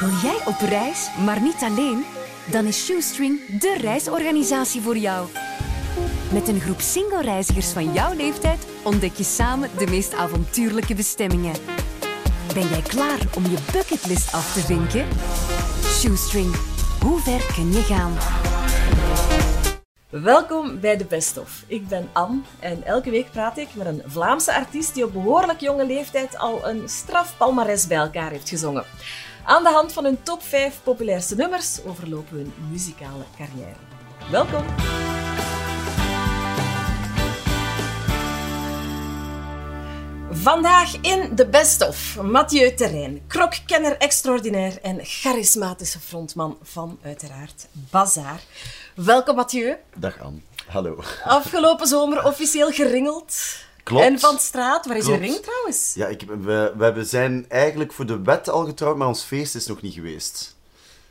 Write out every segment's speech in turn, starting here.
Wil jij op reis, maar niet alleen? Dan is Shoestring de reisorganisatie voor jou. Met een groep single-reizigers van jouw leeftijd ontdek je samen de meest avontuurlijke bestemmingen. Ben jij klaar om je bucketlist af te vinken? Shoestring, hoe ver kun je gaan? Welkom bij de Best Of. Ik ben Anne en elke week praat ik met een Vlaamse artiest die op behoorlijk jonge leeftijd al een straf palmares bij elkaar heeft gezongen. Aan de hand van hun top 5 populairste nummers overlopen we hun muzikale carrière. Welkom! Vandaag in de Best of Mathieu Terrein, krokkenner extraordinair en charismatische frontman van uiteraard Bazaar. Welkom Mathieu. Dag Anne. Hallo. Afgelopen zomer officieel geringeld. Klopt. En van straat. Waar is Klopt. je ring trouwens? Ja, ik, we, we zijn eigenlijk voor de wet al getrouwd, maar ons feest is nog niet geweest.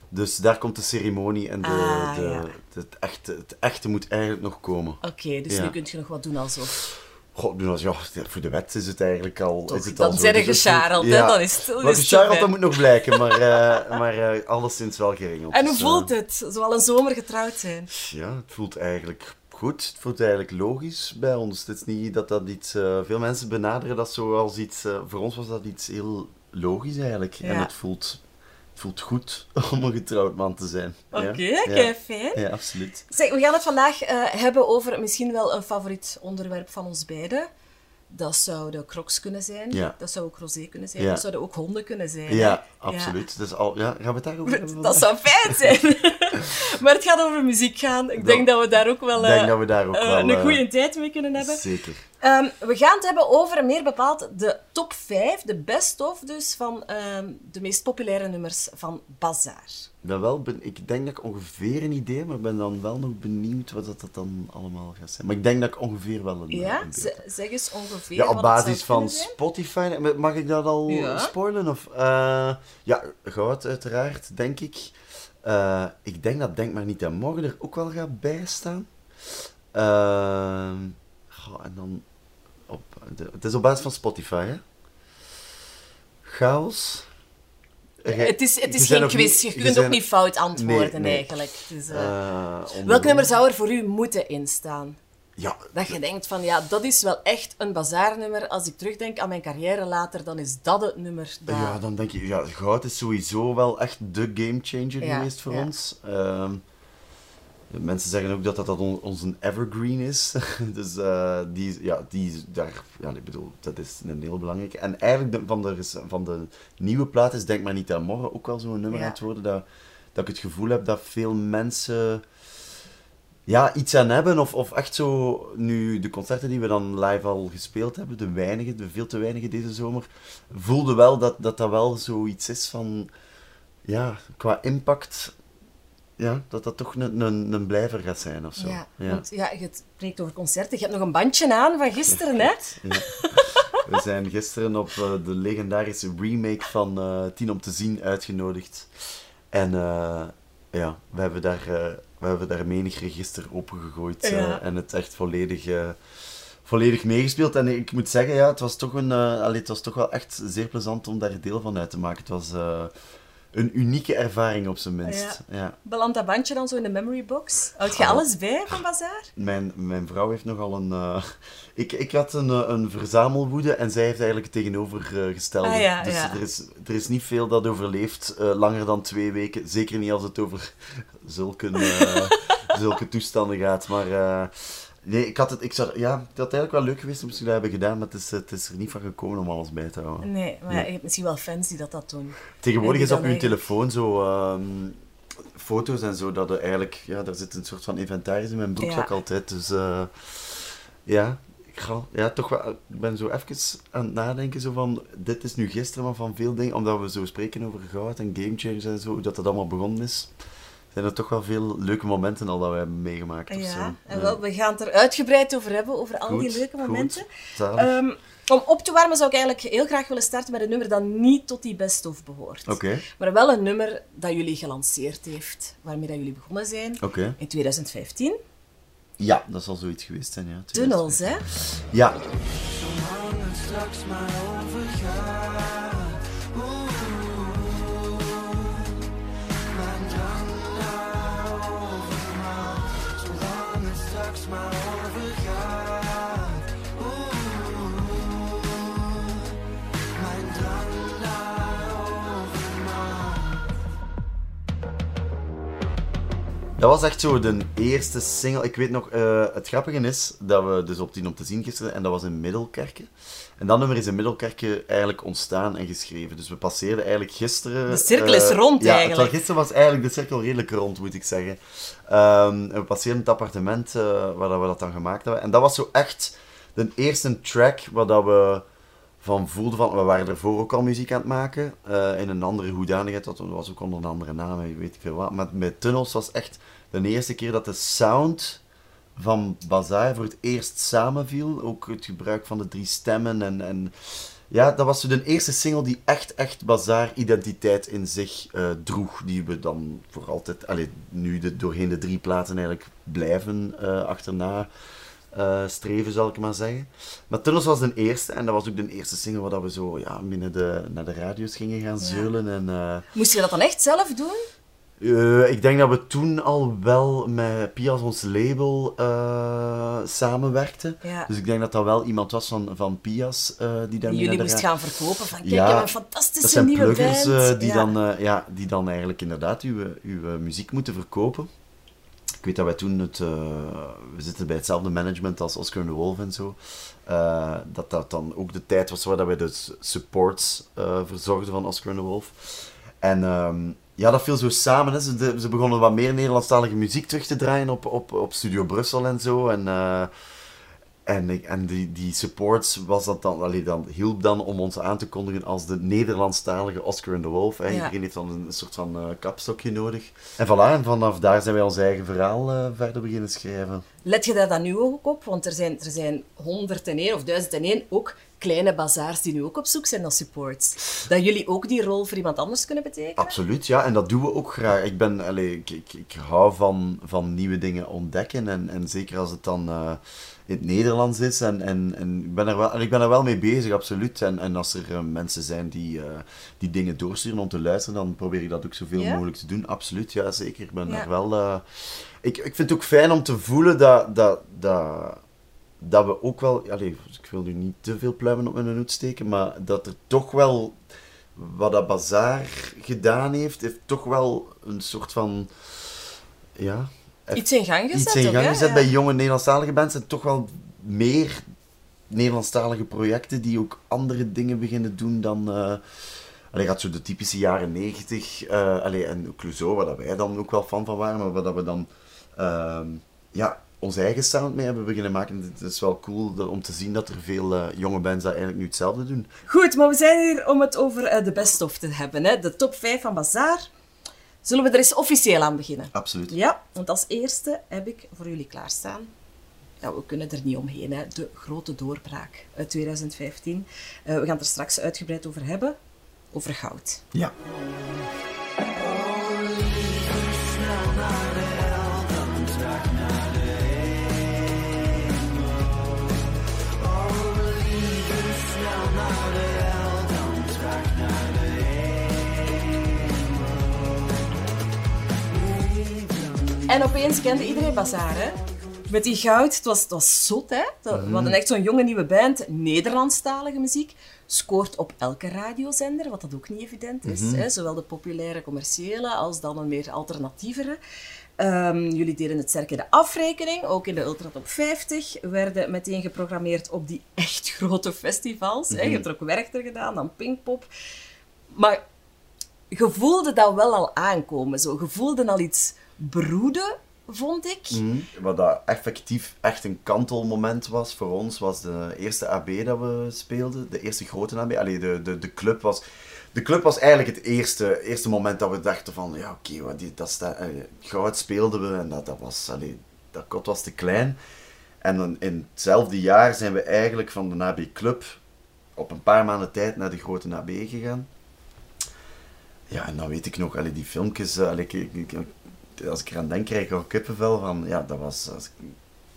Dus daar komt de ceremonie en de, Ah, de, ja. het, echte, het echte moet eigenlijk nog komen. Oké, dus Ja. nu kun je nog wat doen alsof. God, doen als, ja, voor de wet is het eigenlijk al. Toch, is het dan al zijn er gecharreld, hè, ja. dan is het- dan het gecharreld, dat moet nog blijken, maar, eh, maar eh, alleszins wel geringeld. En hoe Dus, eh, voelt het? Zoal een zomer getrouwd zijn. Ja, het voelt eigenlijk goed. Het voelt eigenlijk logisch bij ons. Het is niet dat dat iets... eh, veel mensen benaderen dat zo als iets... eh, voor ons was dat iets heel logisch eigenlijk. En Ja. het voelt, het voelt goed om een getrouwd man te zijn. Oké, ja. kei fijn. Ja, absoluut. Zeg, we gaan het vandaag eh, hebben over misschien wel een favoriet onderwerp van ons beiden. Dat zouden crocs kunnen zijn. Ja. Dat zou ook rosé kunnen zijn. Ja. Dat zouden ook honden kunnen zijn. hè? Ja, absoluut. Dus al, ja, gaan we het daarover hebben? Dat zou fijn zijn. maar het gaat over muziek gaan. Ik denk dat we daar ook wel, denk eh, dat we daar ook eh, wel... een eh, goede tijd mee kunnen hebben. Zeker. Ehm, we gaan het hebben over meer bepaald de top 5, de best-of dus, van ehm, de meest populaire nummers van Bazaar. Wel ben, ik denk dat ik ongeveer een idee heb, maar ik ben dan wel nog benieuwd wat dat, dat dan allemaal gaat zijn. Maar ik denk dat ik ongeveer wel een, Ja, een zeg eens ongeveer Ja, op basis van. Spotify. Mag ik dat al Ja. spoilen? Of, eh, ja, goud uiteraard, denk ik. Eh, ik denk dat Denk maar niet aan morgen er ook wel gaat bijstaan. Ehm, goh, en dan op, de- het is op basis van Spotify, hè? Chaos. Het is, het is geen quiz, niet- je kunt zijn- ook niet fout antwoorden Nee, nee. eigenlijk. Dus, welk nummer zou er voor u moeten instaan? Ja, Dat je denkt van, ja, dat is wel echt een bazaarnummer. Als ik terugdenk aan mijn carrière later, dan is dat het nummer dat... Ja, dan denk je, ja, goud is sowieso wel echt de gamechanger Ja, geweest voor ja. ons. Ehm, mensen zeggen ook dat dat, dat on- ons een evergreen is. dus eh, die, ja, die daar, ja, ik bedoel, dat is een heel belangrijke. En eigenlijk van, de, van de nieuwe plaat is Denk maar niet aan morgen ook wel zo'n nummer Ja. aan het worden. Dat, dat ik het gevoel heb dat veel mensen ja, iets aan hebben. Of, of echt zo, nu de concerten die we dan live al gespeeld hebben, de weinige, de veel te weinige deze zomer, voelde wel dat dat, dat wel zoiets is van, ja, qua impact, ja, dat dat toch een, een, een blijver gaat zijn of zo. Ja, want ja, je spreekt over concerten. Je hebt nog een bandje aan van gisteren, hè? Ja. We zijn gisteren op eh, de legendarische remake van Tien om te zien uitgenodigd. En eh, ja, we hebben daar, we hebben daar menig register opengegooid Ja. en het echt volledig, volledig meegespeeld. En ik moet zeggen, ja, het was toch, een, allee, het was toch wel echt zeer plezant om daar deel van uit te maken. Het was een unieke ervaring op zijn minst. Ja. Belandt dat bandje dan zo in de memory box? Houd je alles bij van Bazaar? Mijn, mijn vrouw heeft nogal een. eh, ik, ik had een, eh, een verzamelwoede en zij heeft eigenlijk het tegenovergestelde. Ah, ja, dus ja. Er, is, er is niet veel dat overleeft eh, langer dan twee weken. Zeker niet als het over zulke, eh, zulke toestanden gaat. Maar eh, nee, ik had het. Ik zou, ja, het had eigenlijk wel leuk geweest om ze dat hebben gedaan, maar het is, het is er niet van gekomen om alles bij te houden. Nee, maar Nee. je hebt misschien wel fans die dat, dat doen. Tegenwoordig En is op je telefoon zo ehm, foto's en zo, dat er eigenlijk, ja, daar zit een soort van inventaris in mijn broekzak Ja. altijd. Dus eh, ja, ik ga, ja, toch wel, ik ben zo even aan het nadenken zo van, dit is nu gisteren, maar van veel dingen, omdat we zo spreken over goud en gamechangers en zo, hoe dat het allemaal begonnen is, zijn er toch wel veel leuke momenten al dat we hebben meegemaakt. of zo. Ja, en wel, we gaan het er uitgebreid over hebben, over al die Goed, leuke goed. momenten. Zalig. Ehm, om op te warmen zou ik eigenlijk heel graag willen starten met een nummer dat niet tot die best-of behoort. Oké, Maar wel een nummer dat jullie gelanceerd heeft, waarmee dat jullie begonnen zijn oké. in 2015. Ja, dat zal zoiets geweest zijn, ja. Tunnels, hè? Ja, Dat was echt zo de eerste single. Ik weet nog, eh, het grappige is dat we dus op tien om te zien gisteren, en dat was in Middelkerken. En dat nummer is in Middelkerken eigenlijk ontstaan en geschreven. Dus we passeerden eigenlijk gisteren... De cirkel is eh, rond ja, eigenlijk. terwijl gisteren was eigenlijk de cirkel redelijk rond, moet ik zeggen. En we passeerden het appartement eh, waar dat we dat dan gemaakt hebben. En dat was zo echt de eerste track waar dat we van voelden van... We waren ervoor ook al muziek aan het maken. in een andere hoedanigheid. Dat was ook onder een andere naam, weet ik veel wat. Maar met Tunnels was echt de eerste keer dat de sound van Bazaar voor het eerst samenviel. Ook het gebruik van de drie stemmen en... en ja, dat was de eerste single die echt, echt Bazaar identiteit in zich eh, droeg. Die we dan voor altijd, allee, nu de, doorheen de drie platen eigenlijk blijven eh, achterna eh, streven, zal ik maar zeggen. Maar Tunnels was de eerste en dat was ook de eerste single waar dat we zo ja, binnen de, naar de radio's gingen gaan zeulen. En, Moest je dat dan echt zelf doen? Eh, ik denk dat we toen al wel met Pias, ons label, eh, samenwerkten. Ja. Dus ik denk dat dat wel iemand was van, van Pias uh, die Die daarmee jullie moest gaan verkopen van kijk, Ja, ik heb een Dat fantastische zijn nieuwe pluggers band. eh, die, Ja. dan, ja, die dan eigenlijk inderdaad uw, uw muziek moeten verkopen. Ik weet dat wij toen het... we zitten bij hetzelfde management als Oscar en de Wolf en zo. dat dat dan ook de tijd was waar dat wij de supports verzorgden van Oscar en de Wolf. En ehm, ja, dat viel zo samen. Hè. Ze, de- ze begonnen wat meer Nederlandstalige muziek terug te draaien op, op, op Studio Brussel en zo. En, eh, en, en die, die supports was dat dan, allee, dan, hielp dan om ons aan te kondigen als de Nederlandstalige Oscar en de Wolf. Hè. Ja. Iedereen heeft dan een, soort van eh, kapstokje nodig. En voilà, en vanaf daar zijn wij ons eigen verhaal eh, verder beginnen schrijven. Let je daar dan nu ook op? Want er zijn, er zijn 101 of 1001 ook kleine bazaars die nu ook op zoek zijn naar supports. Dat jullie ook die rol voor iemand anders kunnen betekenen? Absoluut, ja. En dat doen we ook graag. Ik, ben, allee, ik, ik, ik hou van, van nieuwe dingen ontdekken. En, en zeker als het dan eh, in het Nederlands is. En, en, en ik, ben er wel, ik ben er wel mee bezig, absoluut. En, en als er eh, mensen zijn die, eh, die dingen doorsturen om te luisteren, dan probeer ik dat ook zoveel mogelijk te doen. Absoluut, ja, zeker. Ik ben Ja. daar wel... ik, ik vind het ook fijn om te voelen dat... dat, dat dat we ook wel, ik wil nu niet te veel pluimen op mijn hoed steken, maar dat er toch wel, wat dat Bazaar gedaan heeft, heeft toch wel een soort van, ja... Iets in gang gezet iets in gang gezet bij jonge Nederlandstalige bands en toch wel meer Nederlandstalige projecten die ook andere dingen beginnen doen dan... eh Allee, gaat zo de typische jaren negentig, allee, en Clouseau, waar dat wij dan ook wel fan van waren, maar waar dat we dan ehm, ja, onze eigen sound mee hebben beginnen maken. Het is wel cool om te zien dat er veel eh, jonge bands dat eigenlijk nu hetzelfde doen. Goed, maar we zijn hier om het over eh, de best of te hebben. Hè? De top 5 van Bazaar. Zullen we er eens officieel aan beginnen? Absoluut. Ja, want als eerste heb ik voor jullie klaarstaan. Ja, we kunnen er niet omheen, hè. de grote doorbraak uit 2015. Eh, we gaan het er straks uitgebreid over hebben. Over goud. Ja. En opeens kende iedereen Bazaar, hè? Met die goud, het was, het was zot, hè? Dat- We hadden echt zo'n jonge nieuwe band, Nederlandstalige muziek. Scoort op elke radiozender, wat dat ook niet evident is. Hè? Zowel de populaire commerciële als dan een meer alternatievere. Ehm, jullie deden het sterk in de afrekening, ook in de Ultra Top 50. Werden meteen geprogrammeerd op die echt grote festivals. hè? Je hebt er ook Werchter gedaan, dan Pinkpop. Maar je voelde dat wel al aankomen. Zo. Je voelde al iets broeden, vond ik. Mhm. Wat dat effectief echt een kantelmoment was voor ons, was de eerste AB dat we speelden. De eerste grote AB. Allee, de, de, de club was... De club was eigenlijk het eerste, eerste moment dat we dachten van, ja oké, wat die dat sta, eh, goud speelden we en dat, dat was, allee, dat kot was te klein. En dan in hetzelfde jaar zijn we eigenlijk van de AB Club op een paar maanden tijd naar de grote AB gegaan. Ja, en dan weet ik nog, allee, die filmpjes, eh, allee, ik- als ik eraan denk, krijg ik al kippenvel van, ja, dat was, als ik,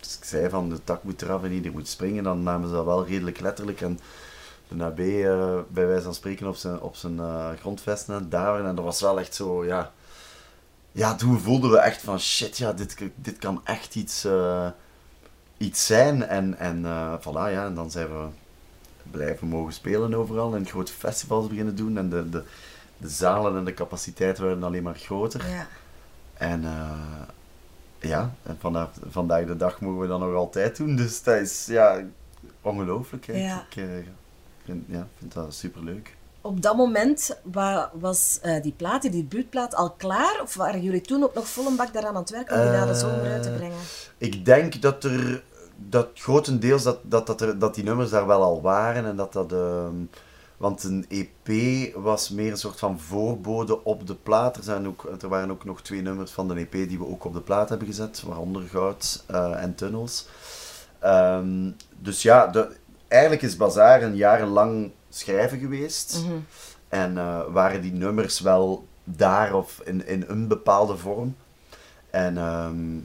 zei van de tak moet eraf en ieder moet springen, dan namen ze dat wel redelijk letterlijk. En de NAB, eh, bij wijze van spreken, op zijn, op zijn eh, grondvesten daveren. En dat was wel echt zo, ja... Ja, toen voelden we echt van, shit, ja, dit, dit kan echt iets, eh, iets zijn. En, en voilà, ja, en dan zijn we blijven mogen spelen overal en grote festivals beginnen doen. En de, de, de zalen en de capaciteit werden alleen maar groter. Ja. En eh, ja, en vandaag, vandaag de dag mogen we dat nog altijd doen. Dus dat is ja, ongelooflijk. hè. Ja. Ik eh, vind, ja, vind dat superleuk. Op dat moment wa- was eh, die plaat, die debuutplaat, al klaar? Of waren jullie toen ook nog vol een bak daaraan aan het werken om die na de Eh, zomer uit te brengen? Ik denk dat er dat grotendeels dat, dat, dat, er, dat die nummers daar wel al waren en dat dat. ehm, want een EP was meer een soort van voorbode op de plaat. Er, zijn ook, er waren ook nog twee nummers van de EP die we ook op de plaat hebben gezet, waaronder Goud eh, en Tunnels. Ehm, dus ja, de, eigenlijk is Bazaar een jarenlang schrijven geweest. Mhm. En eh, waren die nummers wel daar of in, in een bepaalde vorm. En ehm,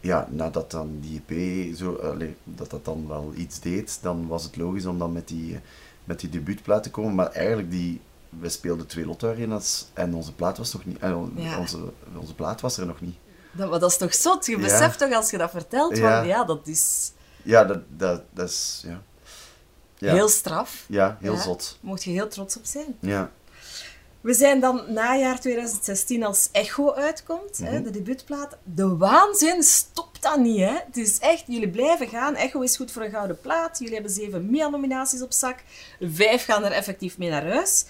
ja, nadat dan die EP zo, allee, dat dat dan wel iets deed, dan was het logisch om dan met die, met die debuutplaat te komen. Maar eigenlijk, die, we speelden twee Lotto Arenas en onze plaat was nog niet, eh, Ja. onze, onze plaat was er nog niet. Dat, maar dat is toch zot? Je Ja. beseft toch als je dat vertelt, Ja. van ja, dat is Ja, dat, dat, dat is, ja. Ja, heel straf. ja, heel zot. Mocht je heel trots op zijn. Ja. We zijn dan najaar 2016 als Echo uitkomt, hè, Mhm. de debuutplaat. De waanzin stopt dan niet. Hè. Het is echt, jullie blijven gaan. Echo is goed voor een gouden plaat. Jullie hebben zeven MIA-nominaties op zak. Vijf gaan er effectief mee naar huis.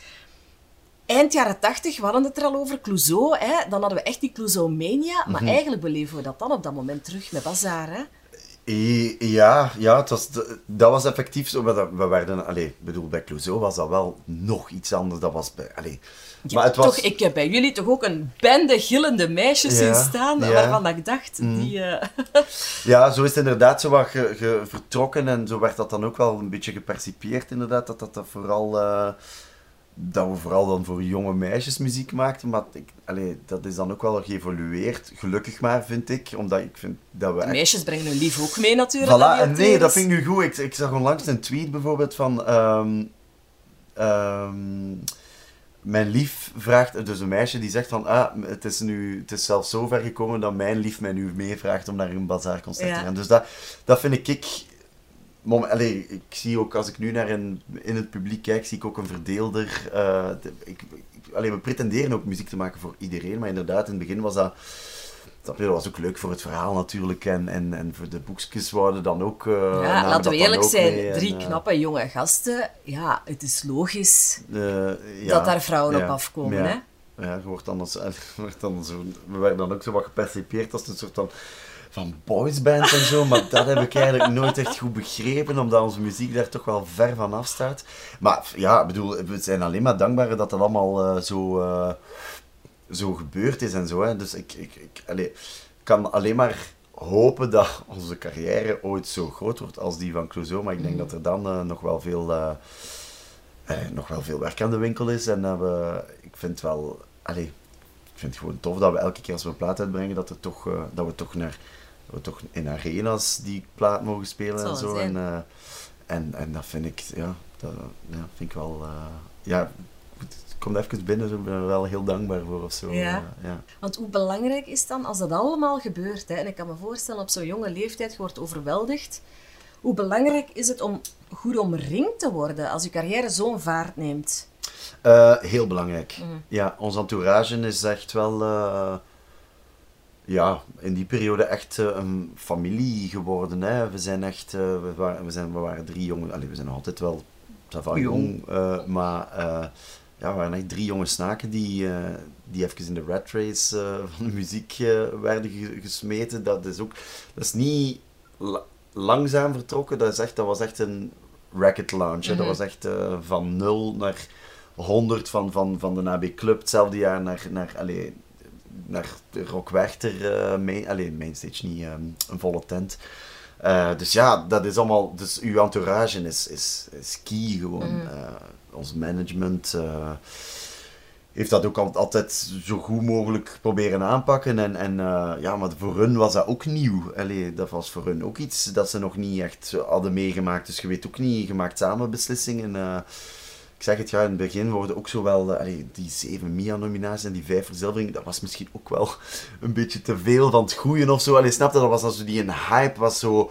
Eind jaren 80, we hadden het er al over, Clouseau. Hè. Dan hadden we echt die Clouseau-mania. Maar eigenlijk beleven we dat dan op dat moment terug met Bazaar. Hè. Ja, ja het was, de- dat was effectief zo. We werden, allee, ik bedoel, bij Clouseau was dat wel nog iets anders. Dat was bij, allee. maar het was, Toch, ik heb bij jullie toch ook een bende gillende meisjes zien staan, ja. waarvan ik dacht, die... eh, Ja, zo is het inderdaad zo wat ge, ge- vertrokken en zo werd dat dan ook wel een beetje gepercipieerd inderdaad. Dat, dat, dat, vooral, eh, dat we vooral dan voor jonge meisjes muziek maakten. Maar ik, allee, dat is dan ook wel geëvolueerd, gelukkig maar, vind ik. Omdat ik vind dat we De echt meisjes brengen hun lief ook mee natuurlijk. Voilà, en nee, dat vind ik nu goed. Ik, ik zag onlangs een tweet bijvoorbeeld van... ehm, ehm, mijn lief vraagt... Dus een meisje die zegt van... Ah, het is nu... Het is zelfs zo ver gekomen dat mijn lief mij nu meevraagt om naar een bazaarconcert Ja. te gaan. Dus dat, dat vind ik... Mom, allee, ik zie ook, als ik nu naar een, in het publiek kijk, zie ik ook een verdeelder. de- ik, ik, allee, we pretenderen ook muziek te maken voor iedereen, maar inderdaad, in het begin was dat... Dat was ook leuk voor het verhaal natuurlijk. En, en, en voor de boekjes worden dan ook. namen Ja, laten we eerlijk zijn, mee en, drie eh, knappe jonge gasten. Ja, het is logisch ja, dat daar vrouwen ja, op afkomen. ja. Hè? Ja, je wordt dan, als, wordt dan zo, we werden dan ook zo wat gepercipieerd als een soort van, van boysband en zo, maar dat heb ik eigenlijk nooit echt goed begrepen, omdat onze muziek daar toch wel ver van af staat. Maar ja, ik bedoel, we zijn alleen maar dankbaar dat dat allemaal eh, zo, eh, zo gebeurd is en zo. Hè. Dus ik, ik, ik allee, kan alleen maar hopen dat onze carrière ooit zo groot wordt als die van Clouseau, maar ik denk dat er dan eh, nog wel veel... nog wel veel werk aan de winkel is. En we, ik vind wel, allee, ik vind het gewoon tof dat we elke keer als we een plaat uitbrengen, dat, er toch, dat we toch naar, we toch in arenas die plaat mogen spelen en zo. En, eh, en, en dat vind ik, ja, dat ja, vind ik wel, eh, ja, het komt even binnen, zo, ik ben er wel heel dankbaar voor of zo. Ja. eh, ja. Want hoe belangrijk is dan, als dat allemaal gebeurt, hè, en ik kan me voorstellen op zo'n jonge leeftijd, je wordt overweldigd, hoe belangrijk is het om goed omringd te worden als je carrière zo'n vaart neemt? Heel belangrijk. Mhm. Ja, ons entourage is echt wel, ja, in die periode echt eh, een familie geworden. Hè. We zijn echt, eh, we, waren, we, zijn, we waren drie jongen, allee, we zijn nog altijd wel ça va, jong, eh, maar ja, we waren echt drie jonge snaken die, die even in de rat race van de muziek werden ge- gesmeten. Dat is ook, dat is niet la- langzaam vertrokken, dat, is echt, dat was echt een racket launch. hè. Dat was echt van nul naar 100 van, van, van de AB Club, hetzelfde jaar naar, naar, allee, naar de Rock Werchter, eh main, allee, mainstage niet, ehm, een volle tent. Eh, dus ja, dat is allemaal, dus uw entourage is, is, is key gewoon. Eh, ons management eh, heeft dat ook al- altijd zo goed mogelijk proberen aanpakken. En, en eh, ja, maar voor hun was dat ook nieuw. Allee, dat was voor hun ook iets dat ze nog niet echt hadden meegemaakt. Dus je weet ook niet, je maakt samen beslissingen. eh, ik zeg het, ja, in het begin worden ook zo wel, eh, die zeven MIA-nominaties en die vijf verzilveringen, dat was misschien ook wel een beetje te veel van het goede of zo. Allee, snap je, dat was als die een hype was zo,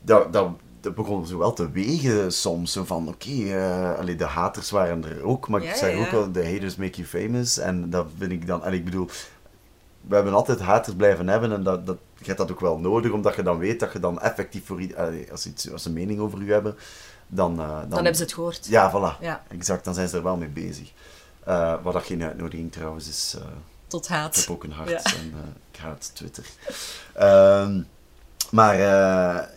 dat, dat, dat begon zo wel te wegen soms. Zo van, oké, eh, allee, de haters waren er ook, maar Ja, ik zeg ja. ook wel, de haters make you famous. En dat vind ik dan, allee, ik bedoel, we hebben altijd haters blijven hebben en dat, dat, je hebt dat ook wel nodig, omdat je dan weet dat je dan effectief voor allee, als, iets, als ze een mening over u hebben, dan, eh, dan, Dan hebben ze het gehoord. Ja, voilà. Ja. Exact, dan zijn ze er wel mee bezig. Eh, wat dat geen uitnodiging trouwens is. eh, Tot ik haat. heb ook een hart Ja. en ik haat Twitter. Ehm, maar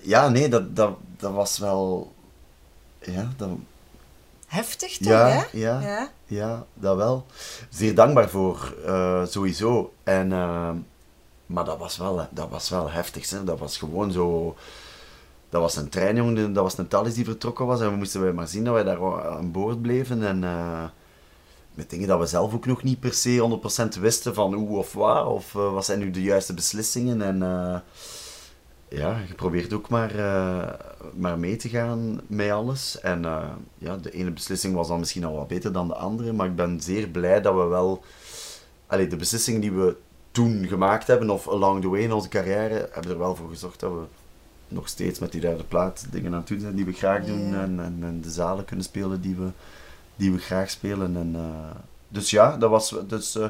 ja, nee, dat, dat, dat was wel... Ja, dat, Heftig toch, Ja, hè? ja. ja. ja, dat wel. Zeer dankbaar voor, sowieso. En, ehm, maar dat was wel, dat was wel heftig. Hè. Dat was gewoon zo... Dat was een trein, jongen. Dat was een Thalys die vertrokken was. En we moesten wij maar zien dat wij daar aan boord bleven. En eh, met dingen dat we zelf ook nog niet per se 100% wisten van hoe of waar. Of eh, wat zijn nu de juiste beslissingen. En eh, ja, je probeert ook maar, maar mee te gaan met alles. En ja, de ene beslissing was dan misschien al wat beter dan de andere. Maar ik ben zeer blij dat we wel... Allee, de beslissingen die we toen gemaakt hebben, of along the way in onze carrière, hebben er wel voor gezorgd dat we nog steeds met die derde plaat dingen aan het doen zijn die we graag doen. En, en, en de zalen kunnen spelen die we, die we graag spelen. En, eh, dus ja, dat was... Dus, eh,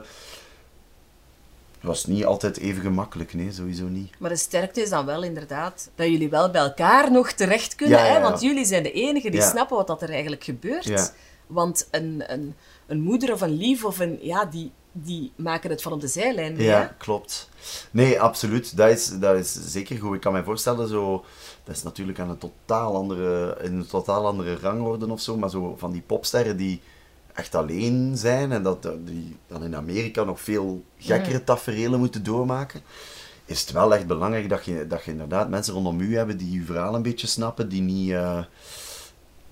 het was niet altijd even gemakkelijk, nee, sowieso niet. Maar de sterkte is dan wel inderdaad dat jullie wel bij elkaar nog terecht kunnen. Ja, ja, Hè? Want jullie zijn de enigen die snappen wat dat er eigenlijk gebeurt. Want een, een, een moeder of een lief of een... Ja, die, die maken het van op de zijlijn. Ja, hè? klopt. Nee, absoluut. Dat is, dat is zeker goed. Ik kan me voorstellen, zo, dat is natuurlijk aan een totaal andere, in een totaal andere rangorde of zo, maar zo van die popsterren die echt alleen zijn en dat, die dan in Amerika nog veel gekkere tafereelen moeten doormaken, is het wel echt belangrijk dat je, dat je inderdaad mensen rondom u hebt die je verhaal een beetje snappen, die niet... eh,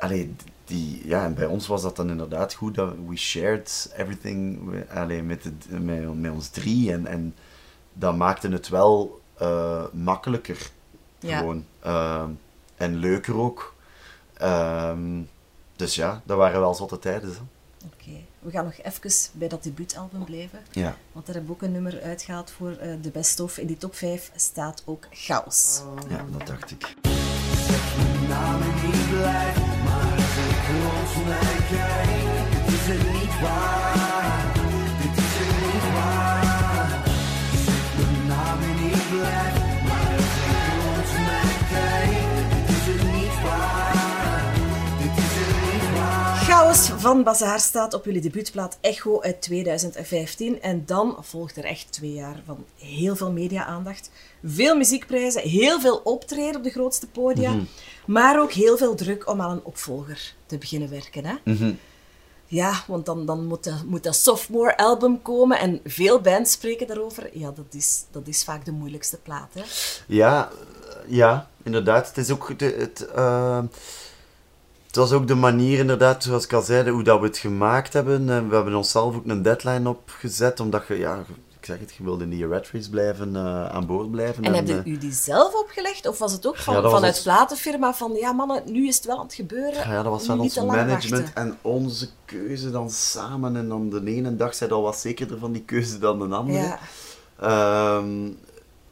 Allee, die, ja, en bij ons was dat dan inderdaad goed dat we shared everything we- allee, met, het, met, met ons drie. En, en dat maakte het wel eh, makkelijker. Ja. Gewoon. Ehm, en leuker ook. Ehm, dus ja, dat waren wel zotte tijden. Zo. Oké. We gaan nog even bij dat debuutalbum blijven. Ja. Want daar heb ik ook een nummer uitgehaald voor eh, de best of. In die top 5 staat ook Chaos. ja, dat dacht ik. namen niet maar als ik rond mij kijk, dit is van Bazaar staat op jullie debuutplaat Echo uit 2015. En dan volgt er echt twee jaar van heel veel media-aandacht. Veel muziekprijzen, heel veel optreden op de grootste podia. Maar ook heel veel druk om aan een opvolger te beginnen werken. Hè? Ja, want dan, dan moet, dat, moet dat sophomore album komen. En veel bands spreken daarover. Ja, dat is, dat is vaak de moeilijkste plaat. Hè? Ja, eh, ja, inderdaad. Het is ook de, het, eh, het was ook de manier, inderdaad, zoals ik al zei, hoe dat we het gemaakt hebben. En we hebben onszelf ook een deadline opgezet, omdat je, ja, ik zeg het, je wilde in die red race blijven, eh, aan boord blijven. En heb je eh, u die zelf opgelegd? Of was het ook van, Ja, was vanuit ons- platenfirma van... Ja, mannen, nu is het wel aan het gebeuren. Ja, dat was wel ons management wachten. en onze keuze dan samen. En dan de ene dag zei dat wat zekerder van die keuze dan de andere. Ja. Ehm,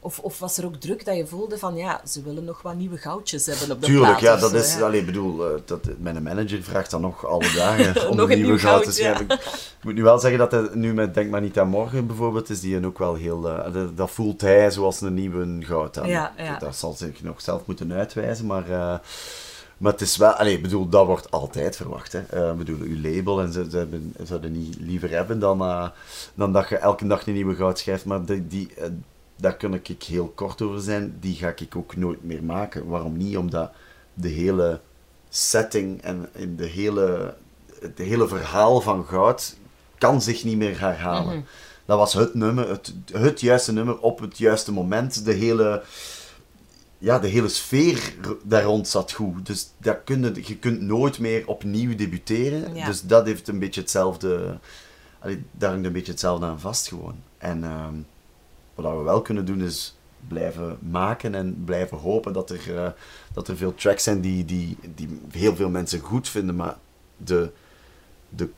Of, of was er ook druk dat je voelde van... Ja, ze willen nog wat nieuwe goudjes hebben op de Tuurlijk, plaat ja, dat zo, is, ja. allee, bedoel, eh, dat, mijn manager vraagt dan nog alle dagen om Nog een nieuwe nieuw goud te ja. schrijven. Ik moet nu wel zeggen dat hij nu met Denk maar niet aan morgen bijvoorbeeld, is die ook wel heel, eh, dat, dat voelt hij zoals een nieuwe goud aan. Ja, ja. Dat zal zich nog zelf moeten uitwijzen, maar, eh, maar het is wel, allee, ik bedoel, dat wordt altijd verwacht. Hè. Ik bedoel, uw label en ze, ze, hebben, zouden niet liever hebben dan, dan dat je elke dag een nieuwe goud schrijft, maar die, die, daar kan ik heel kort over zijn, die ga ik ook nooit meer maken. Waarom niet? Omdat de hele setting en in de hele, het hele verhaal van goud kan zich niet meer herhalen. Dat was het nummer, het, het juiste nummer op het juiste moment. De hele, ja, de hele sfeer daar rond zat goed. Dus dat kun je, je kunt nooit meer opnieuw debuteren. Ja. Dus dat heeft een beetje hetzelfde... allee, daar hangt een beetje hetzelfde aan vast gewoon. En ehm, wat we wel kunnen doen is blijven maken en blijven hopen dat er, eh, dat er veel tracks zijn die, die, die heel veel mensen goed vinden, maar de, de,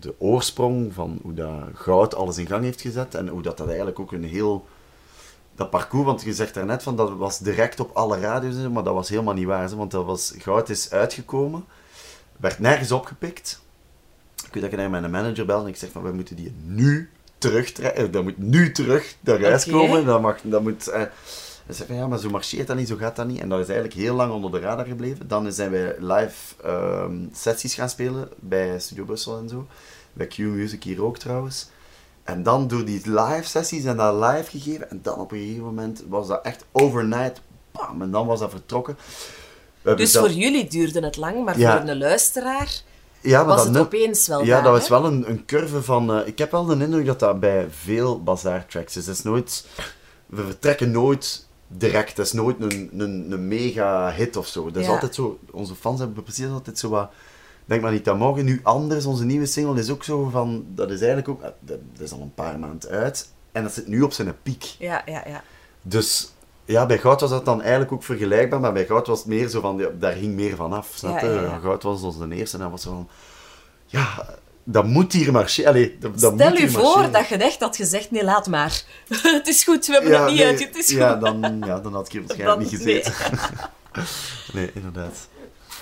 de oorsprong van hoe dat goud alles in gang heeft gezet en hoe dat, dat eigenlijk ook een heel... Dat parcours, want je zegt daarnet van dat was direct op alle radio's, maar dat was helemaal niet waar. Want dat was, goud is uitgekomen, werd nergens opgepikt. Ik weet dat ik naar mijn manager belde en ik zeg van, we moeten die nu terugtrekken. Dat moet nu terug naar huis Oké. komen. Dat, mag, dat moet... eh, van, ja, maar zo marcheert dat niet, zo gaat dat niet. En dat is eigenlijk heel lang onder de radar gebleven. Dan zijn wij live ehm, sessies gaan spelen bij Studio Brussel en zo. Bij Q Music hier ook trouwens. En dan door die live sessies en dat live gegeven. En dan op een gegeven moment was dat echt overnight. Bam, en dan was dat vertrokken. Dus voor jullie duurde het lang, maar Ja. voor een luisteraar ja, maar was dat het opeens wel Ja, daar, dat was wel een, een curve van... eh, ik heb wel de indruk dat dat bij veel bazaar tracks is. Het is nooit... We vertrekken nooit direct. Het is nooit een, een, een mega hit of zo. Het is Ja. altijd zo... Onze fans hebben precies altijd zo wat... Denk maar niet dat morgen. Nu anders, onze nieuwe single is ook zo van... Dat is eigenlijk ook... eh, Dat dat is al een paar maanden uit. En dat zit nu op zijn piek. Ja, ja, ja. Dus ja, bij Goud was dat dan eigenlijk ook vergelijkbaar, maar bij Goud was het meer zo van, daar ging meer van af. Snap je? Ja, ja, ja. Goud was ons de eerste en dan was zo van, ja, dat moet hier marcheren. Stel moet u voor marcheren. dat je echt had gezegd, nee, laat maar. het is goed, we hebben het niet nee, uit, het is goed. ja, dan, ja, dan had ik hier waarschijnlijk Dan- niet gezeten. Nee. inderdaad.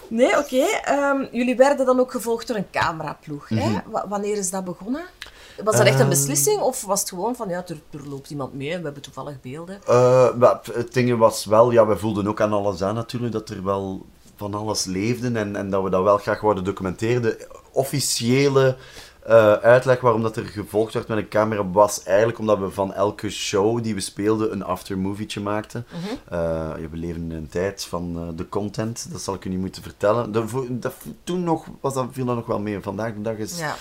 Nee, oké. ehm, jullie werden dan ook gevolgd door een cameraploeg. Mhm. hè? W- wanneer is dat begonnen? Was dat echt een Ehm. beslissing of was het gewoon van, ja, er, er loopt iemand mee en we hebben toevallig beelden? Eh, maar het ding was wel, ja, we voelden ook aan alles aan natuurlijk, dat er wel van alles leefde en, en dat we dat wel graag wouden documenteren. De officiële eh, uitleg waarom dat er gevolgd werd met een camera was eigenlijk omdat we van elke show die we speelden een aftermovietje maakten. Eh, ja, we leven in een tijd van eh, de content, dat zal ik u niet moeten vertellen. De, vo- dat, toen nog was dat, viel dat nog wel mee. Vandaag de dag is Ja.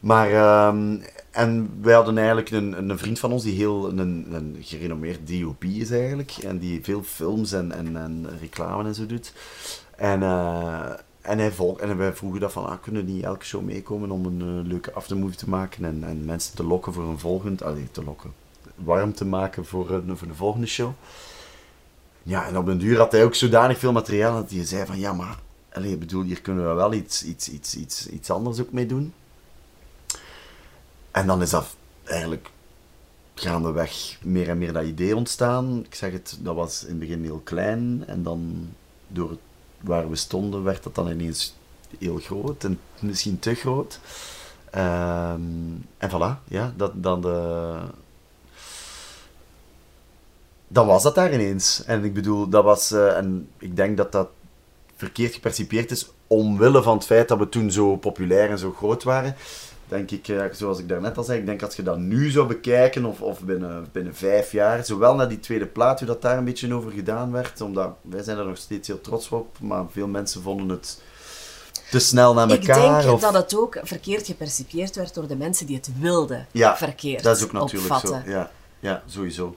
Maar, ehm, en wij hadden eigenlijk een, een vriend van ons die heel een, een gerenommeerd DOP is eigenlijk. En die veel films en, en, en reclame en zo doet. En, eh, en, hij volg, en wij vroegen dat van, ah, kunnen die elke show meekomen om een eh, leuke aftermovie te maken en, en mensen te lokken voor een volgend, allee, te lokken, warm te maken voor, een, voor de volgende show. Ja, en op den duur had hij ook zodanig veel materiaal dat hij zei van, ja, maar, allee, bedoel, hier kunnen we wel iets, iets, iets, iets, iets anders ook mee doen. En dan is dat eigenlijk gaandeweg meer en meer dat idee ontstaan. Ik zeg het, dat was in het begin heel klein. En dan door waar we stonden, werd dat dan ineens heel groot. En misschien te groot. Ehm, en voilà, ja, dat, dan de... Dan was dat daar ineens. En ik bedoel, dat was... eh, en ik denk dat dat verkeerd gepercipieerd is, omwille van het feit dat we toen zo populair en zo groot waren denk ik, eh, zoals ik daarnet al zei, ik denk als je dat nu zou bekijken, of, of binnen, binnen vijf jaar, zowel naar die tweede plaat, hoe dat daar een beetje over gedaan werd, omdat wij zijn er nog steeds heel trots op, maar veel mensen vonden het te snel naar Ik elkaar. denk of... dat het ook verkeerd gepercipieerd werd door de mensen die het wilden ja, verkeerd dat is ook natuurlijk opvatten. zo. Ja, ja, sowieso.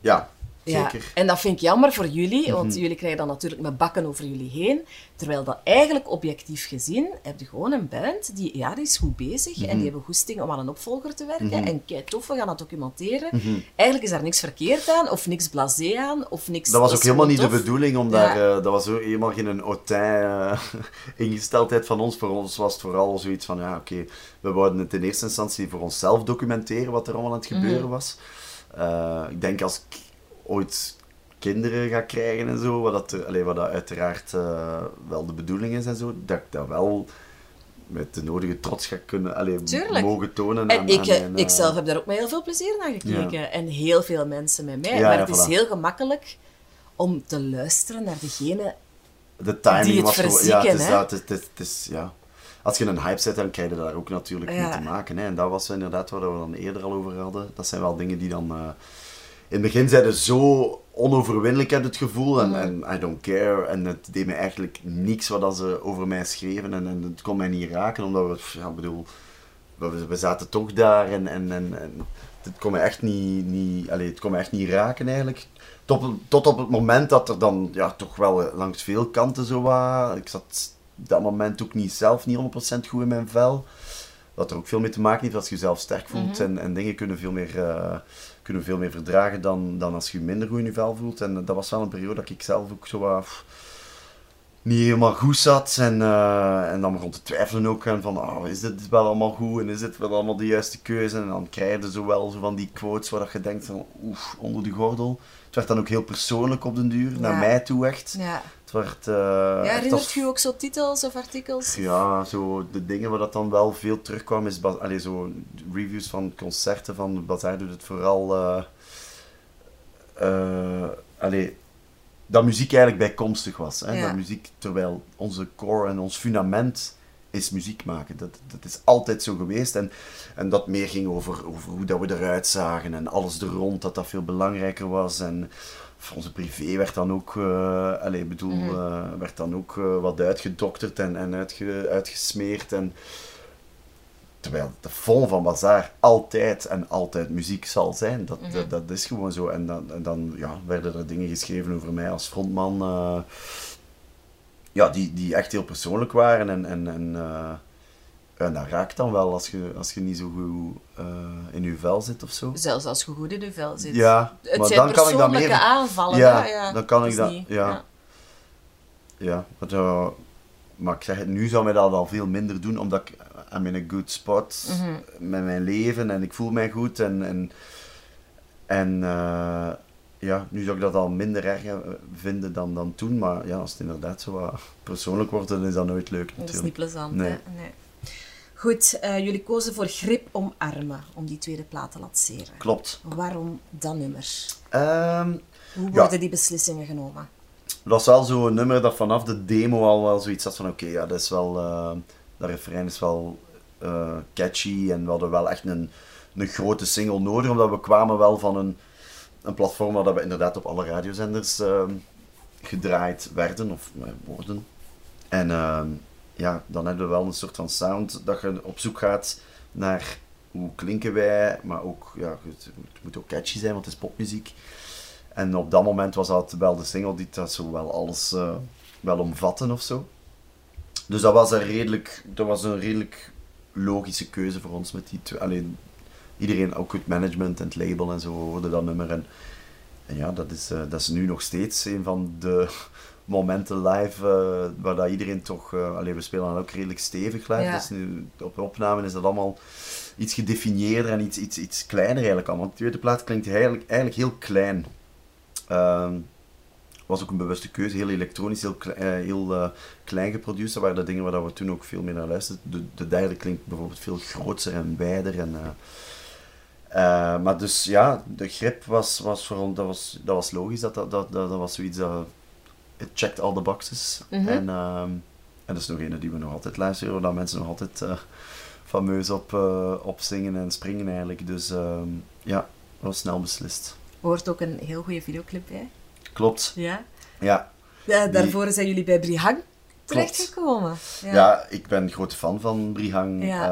Ja, Ja, zeker. Mhm. en dat vind ik jammer voor jullie, want jullie krijgen dan natuurlijk met bakken over jullie heen. Terwijl dat eigenlijk objectief gezien, heb je gewoon een band die, ja, die is goed bezig Mhm. en die hebben goesting om aan een opvolger te werken. En kei tof, we gaan dat documenteren. Eigenlijk is daar niks verkeerd aan, of niks blasé aan, of niks... Dat was ook helemaal niet de bedoeling, om Ja. daar, eh, dat was ook helemaal geen autain eh, ingesteldheid van ons. Voor ons was het vooral zoiets van, ja oké, we wouden het in eerste instantie voor onszelf documenteren wat er allemaal aan het Mhm. gebeuren was. Eh, ik denk als ik ooit kinderen ga krijgen en zo, wat, dat, er, allee, wat dat uiteraard eh, wel de bedoeling is en zo, dat ik dat wel met de nodige trots ga kunnen, allee, mogen tonen. En aan- ik, aan eh, mijn, ik eh, zelf heb daar ook met heel veel plezier naar gekeken. En heel veel mensen met mij. Ja, maar ja, het is voilà. heel gemakkelijk om te luisteren naar degene... de timing die het was gewoon... Ja, verzieken, het is, hè? dat, het, is- het, is- het is- ja. Als je een hype zet, dan krijg je daar ook natuurlijk mee te maken. Hè. En dat was inderdaad waar we dan eerder al over hadden. Dat zijn wel dingen die dan... in het begin zeiden zo onoverwinnelijk, ik het gevoel. En, en I don't care. En het deed me eigenlijk niks wat ze over mij schreven. En, en het kon mij niet raken, omdat we... Ja, bedoel... We, we zaten toch daar en... en, en, en het kon me echt niet, niet, allee, het kon me echt niet raken eigenlijk. Tot, tot op het moment dat er dan ja, toch wel langs veel kanten zo was. Ik zat dat moment ook niet zelf niet 100% goed in mijn vel. Dat er ook veel mee te maken heeft als je jezelf sterk voelt. en, en dingen kunnen veel meer, eh, kunnen veel meer verdragen dan, dan als je minder goed in je vel voelt. En dat was wel een periode dat ik zelf ook zo niet helemaal goed zat. En, eh, en dan begon te twijfelen ook aan van, oh, is dit wel allemaal goed en is dit wel allemaal de juiste keuze? En dan krijg je zo wel zo van die quotes waar dat je denkt van, oef, onder de gordel. Het werd dan ook heel persoonlijk op den duur, naar mij toe echt. Ja. Het werd, eh, Ja, herinnert als- u ook zo titels of artikels? Ja, zo de dingen waar dat dan wel veel terugkwam, is allee, zo reviews van concerten van Bazaar doet het vooral. allee, dat muziek eigenlijk bijkomstig was. Hè? Ja. Dat muziek, terwijl onze core en ons fundament is muziek maken. Dat, dat is altijd zo geweest. En, en dat meer ging over, over hoe dat we eruit zagen en alles er rond, dat dat veel belangrijker was. En voor onze privé werd dan ook, eh allee, ik bedoel, Mhm. eh, werd dan ook eh, wat uitgedokterd en, en uitge, uitgesmeerd. En, terwijl de fond van Bazaar altijd en altijd muziek zal zijn. Dat, Mhm. dat, dat is gewoon zo. En dan, en dan ja, werden er dingen geschreven over mij als frontman. eh, ja, die, die echt heel persoonlijk waren. En, en, en, eh, en dat raakt dan wel als je, als je niet zo goed eh, in je vel zit of zo. Zelfs als je goed in je vel zit. Ja, Het maar zijn dan kan ik dat meer... aanvallen. Ja, hè? ja, dan kan ik dat- niet- ja. Ja, maar, eh, maar ik zeg het, nu zou mij dat al veel minder doen, omdat ik I'm in a good spot Mhm. met mijn leven en ik voel mij goed. En, en, en eh, ja, nu zou ik dat al minder erg eh, vinden dan, dan toen. Maar ja, als het inderdaad zo wat persoonlijk wordt, dan is dat nooit leuk Dat is natuurlijk. niet plezant, Nee. hè? Nee. Goed, eh, jullie kozen voor Grip omarmen om die tweede plaat te lanceren. Klopt. Waarom dat nummer? Ehm, Hoe Ja. worden die beslissingen genomen? Dat was wel zo'n nummer dat vanaf de demo al wel zoiets had van oké, ja, dat is wel, eh, dat refrein is wel eh, catchy en we hadden wel echt een, een grote single nodig, omdat we kwamen wel van een, een platform waar dat we inderdaad op alle radiozenders ehm, gedraaid werden of worden. En ehm, ja, dan hebben we wel een soort van sound dat je op zoek gaat naar hoe klinken wij, maar ook, ja, het, moet ook catchy zijn, want het is popmuziek. En op dat moment was dat wel de single die dat zo wel alles eh, wel omvatten of zo. Dus dat was een redelijk, dat was een redelijk logische keuze voor ons met die twee. Alleen iedereen, ook het management en het label en zo, hoorde dat nummer. En, en ja, dat is, eh, dat is nu nog steeds een van de momenten live eh, waar dat iedereen toch... eh allee, we spelen dan ook redelijk stevig live, Ja. dus nu op opname is dat allemaal iets gedefinieerder en iets, iets, iets kleiner eigenlijk allemaal. De tweede plaat klinkt eigenlijk, eigenlijk heel klein. Ehm, was ook een bewuste keuze, heel elektronisch, heel, eh, heel klein geproduceerd. Dat waren de dingen waar we toen ook veel meer naar luisterden. De, de derde klinkt bijvoorbeeld veel groter en wijder. En, maar dus ja, de grip was, was voor ons, dat was, dat was logisch. Dat, dat, dat, dat, dat was zoiets dat, it checked all the boxes. Mhm. En, ehm, en dat is nog een die we nog altijd luisteren, waar mensen nog altijd eh, fameus op, eh, op zingen en springen eigenlijk. Dus ehm, ja, was snel beslist. Hoort ook een heel goede videoclip bij. Klopt, Ja. ja. ja daarvoor zijn jullie bij Brihang terechtgekomen. Ja. ik ben een grote fan van Brihang, Ja.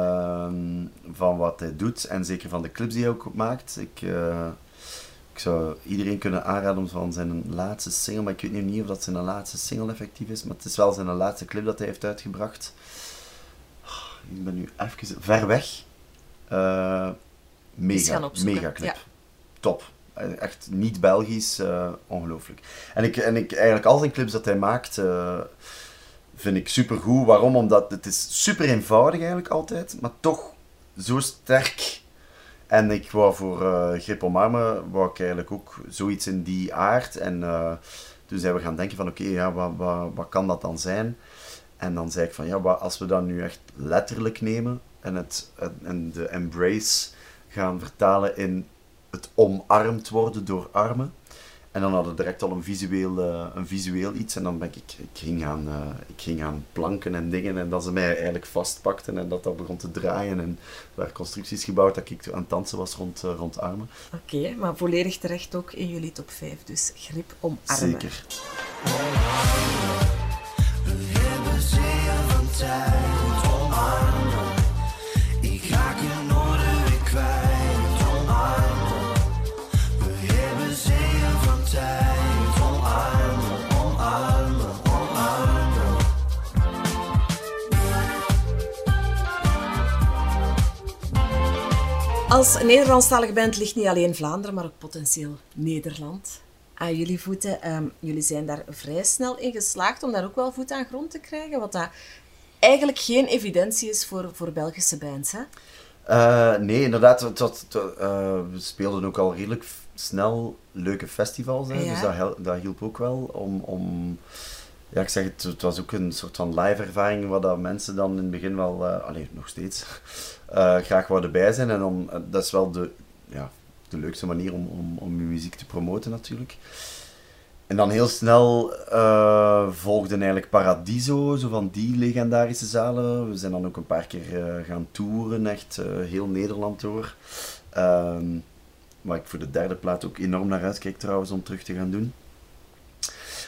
ehm, van wat hij doet en zeker van de clips die hij ook maakt. Ik, eh, ik zou iedereen kunnen aanraden om van zijn laatste single, maar ik weet nu niet of dat zijn laatste single effectief is, maar het is wel zijn laatste clip dat hij heeft uitgebracht. Ik ben nu even ver weg. Eh, mega, mega clip. ja. Top. Eh, Echt niet Belgisch, eh, ongelooflijk. En ik, en ik eigenlijk al zijn clips dat hij maakt, vind ik super goed. Waarom? Omdat het is super eenvoudig eigenlijk altijd, maar toch zo sterk. En ik wou voor eh Grip omarmen, wou ik eigenlijk ook zoiets in die aard. En eh, toen zijn we gaan denken van oké, ja, wat, wat, wat kan dat dan zijn? En dan zei ik van ja, wat als we dat nu echt letterlijk nemen en, het, en de embrace gaan vertalen in het omarmd worden door armen. En dan hadden we direct al een visueel, eh, een visueel iets. En dan ben ik, ik, ging gaan, eh, ik ging gaan planken en dingen. En dat ze mij eigenlijk vastpakten en dat dat begon te draaien. En er waren constructies gebouwd dat ik aan het dansen was rond, eh, rond armen. Oké, maar volledig terecht ook in jullie top 5. Dus grip omarmen. Zeker. hebben zeeën van tijd Als Nederlandstalige band ligt niet alleen Vlaanderen, maar ook potentieel Nederland aan jullie voeten. Ehm, jullie zijn daar vrij snel in geslaagd om daar ook wel voet aan grond te krijgen, wat dat eigenlijk geen evidentie is voor, voor Belgische bands. Hè? Eh, nee, inderdaad. Eh, we speelden ook al redelijk snel leuke festivals. Hè, Ja. Dus dat, dat hielp ook wel om, om ja, ik zeg het, het was ook een soort van live ervaring waar dat mensen dan in het begin wel, eh allee, nog steeds, eh, graag wouden bij zijn. En dan, eh, dat is wel de, ja, de leukste manier om, om, om je muziek te promoten natuurlijk. En dan heel snel volgden eigenlijk Paradiso, zo van die legendarische zalen. We zijn dan ook een paar keer gaan toeren, echt heel Nederland door. Ehm, waar ik voor de derde plaat ook enorm naar uitkijk trouwens om terug te gaan doen.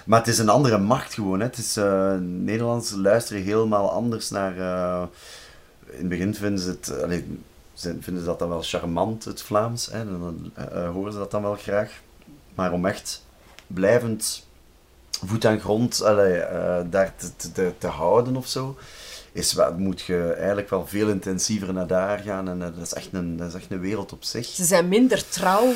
Maar het is een andere macht gewoon. Hè. Het is, eh, Nederlanders luisteren helemaal anders naar... eh, in het begin vinden ze het... allee, ze vinden ze dat dan wel charmant, het Vlaams. Hè. En dan eh, horen ze dat dan wel graag. Maar om echt blijvend voet aan grond allee, daar te, te, te houden of zo, is wel, moet je eigenlijk wel veel intensiever naar daar gaan. En dat, is echt een, dat is echt een wereld op zich. Ze zijn minder trouw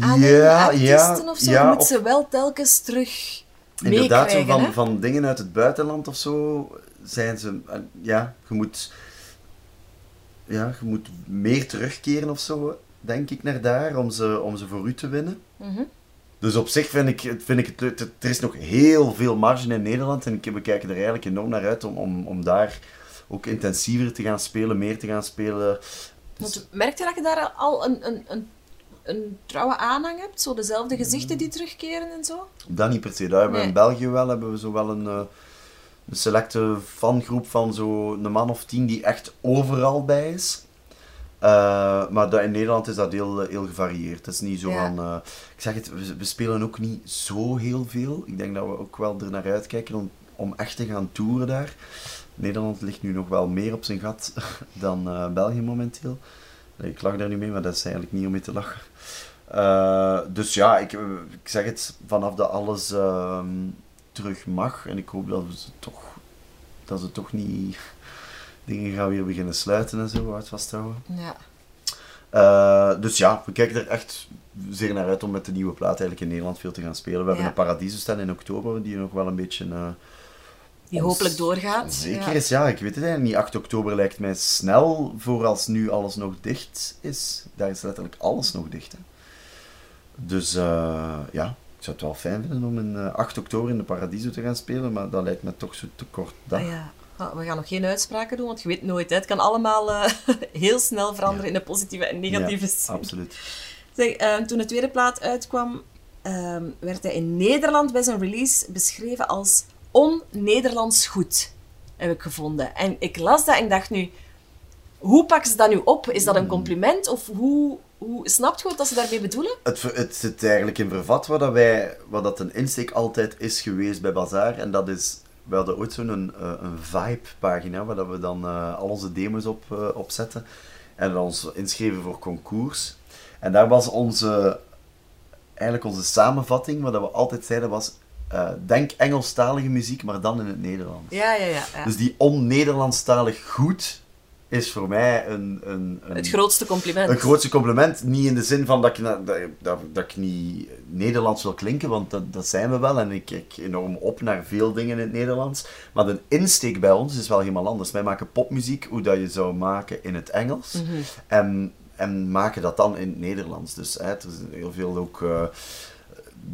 aan hun artiesten of zo. je moet ze wel telkens terug Inderdaad, zo van, hè? van dingen uit het buitenland of zo zijn ze. eh, Ja, je moet. Ja, je moet meer terugkeren of zo, denk ik, naar daar om ze, om ze voor u te winnen. Mhm. Dus op zich vind ik, vind ik het leuk. Er is nog heel veel marge in Nederland en ik- we kijken er eigenlijk enorm naar uit om, om, om daar ook intensiever te gaan spelen, meer te gaan spelen. Want merk je dat je daar al een, een, een, een trouwe aanhang hebt? Zo dezelfde gezichten die terugkeren en zo? Dat niet per se. Daar hebben we Nee. in België wel, hebben we zo wel een, eh, een selecte fangroep van zo'n man of tien die echt overal bij is. Eh, maar dat, in Nederland is dat heel, eh, heel gevarieerd. Het is niet zo Ja. van... ik zeg het, we, we spelen ook niet zo heel veel. Ik denk dat we ook wel er naar uitkijken om, om echt te gaan toeren daar. Nederland ligt nu nog wel meer op zijn gat dan België momenteel. Ik lach daar niet mee, maar dat is eigenlijk niet om mee te lachen. Eh, dus ja, ik, ik zeg het, vanaf dat alles ehm, terug mag, en ik hoop dat, ze toch, dat ze toch niet dingen gaan weer beginnen sluiten en zo, uit vasthouden. Ja. Eh, dus ja, we kijken er echt zeer naar uit om met de nieuwe plaat eigenlijk in Nederland veel te gaan spelen. We hebben een Paradiso staan in oktober, die nog wel een beetje... eh, Die ons- hopelijk doorgaat. Zeker Ja. is, ja. Ik weet het eigenlijk niet. 8 oktober lijkt mij snel voor als nu alles nog dicht is. Daar is letterlijk alles nog dicht. Hè. Dus eh, ja, ik zou het wel fijn vinden om in eh, 8 oktober in de Paradiso te gaan spelen, maar dat lijkt me toch zo te kort dag. Ah, ja. Ah, We gaan nog geen uitspraken doen, want je weet nooit. Hè. Het kan allemaal eh, heel snel veranderen in een positieve en negatieve Ja, zin. absoluut. Zeg, eh, toen de tweede plaat uitkwam, ehm, werd hij in Nederland bij zijn release beschreven als on-Nederlands goed, heb ik gevonden. En ik las dat en ik dacht nu, hoe pakken ze dat nu op? Is dat een compliment? Of hoe, hoe snapt je wat dat ze daarmee bedoelen? Het, het zit eigenlijk in vervat wat, dat wij, wat dat een insteek altijd is geweest bij Bazaar. En dat is, we hadden ooit zo'n een, eh, een vibe-pagina waar dat we dan eh, al onze demos op, op zetten. En dan ons inschreven voor concours. En daar was onze, eigenlijk onze samenvatting, wat dat we altijd zeiden was, denk Engelstalige muziek, maar dan in het Nederlands. Ja, ja, ja. ja. Dus die on-Nederlandstalig goed is voor mij een... een, een het grootste compliment. een grootste compliment, niet in de zin van dat ik, dat, dat, dat ik niet Nederlands wil klinken, want dat, dat zijn we wel en ik kijk enorm op naar veel dingen in het Nederlands. Maar de insteek bij ons is wel helemaal anders. Wij maken popmuziek hoe dat je zou maken in het Engels en, en maken dat dan in het Nederlands. Dus hè, er is heel veel ook. eh,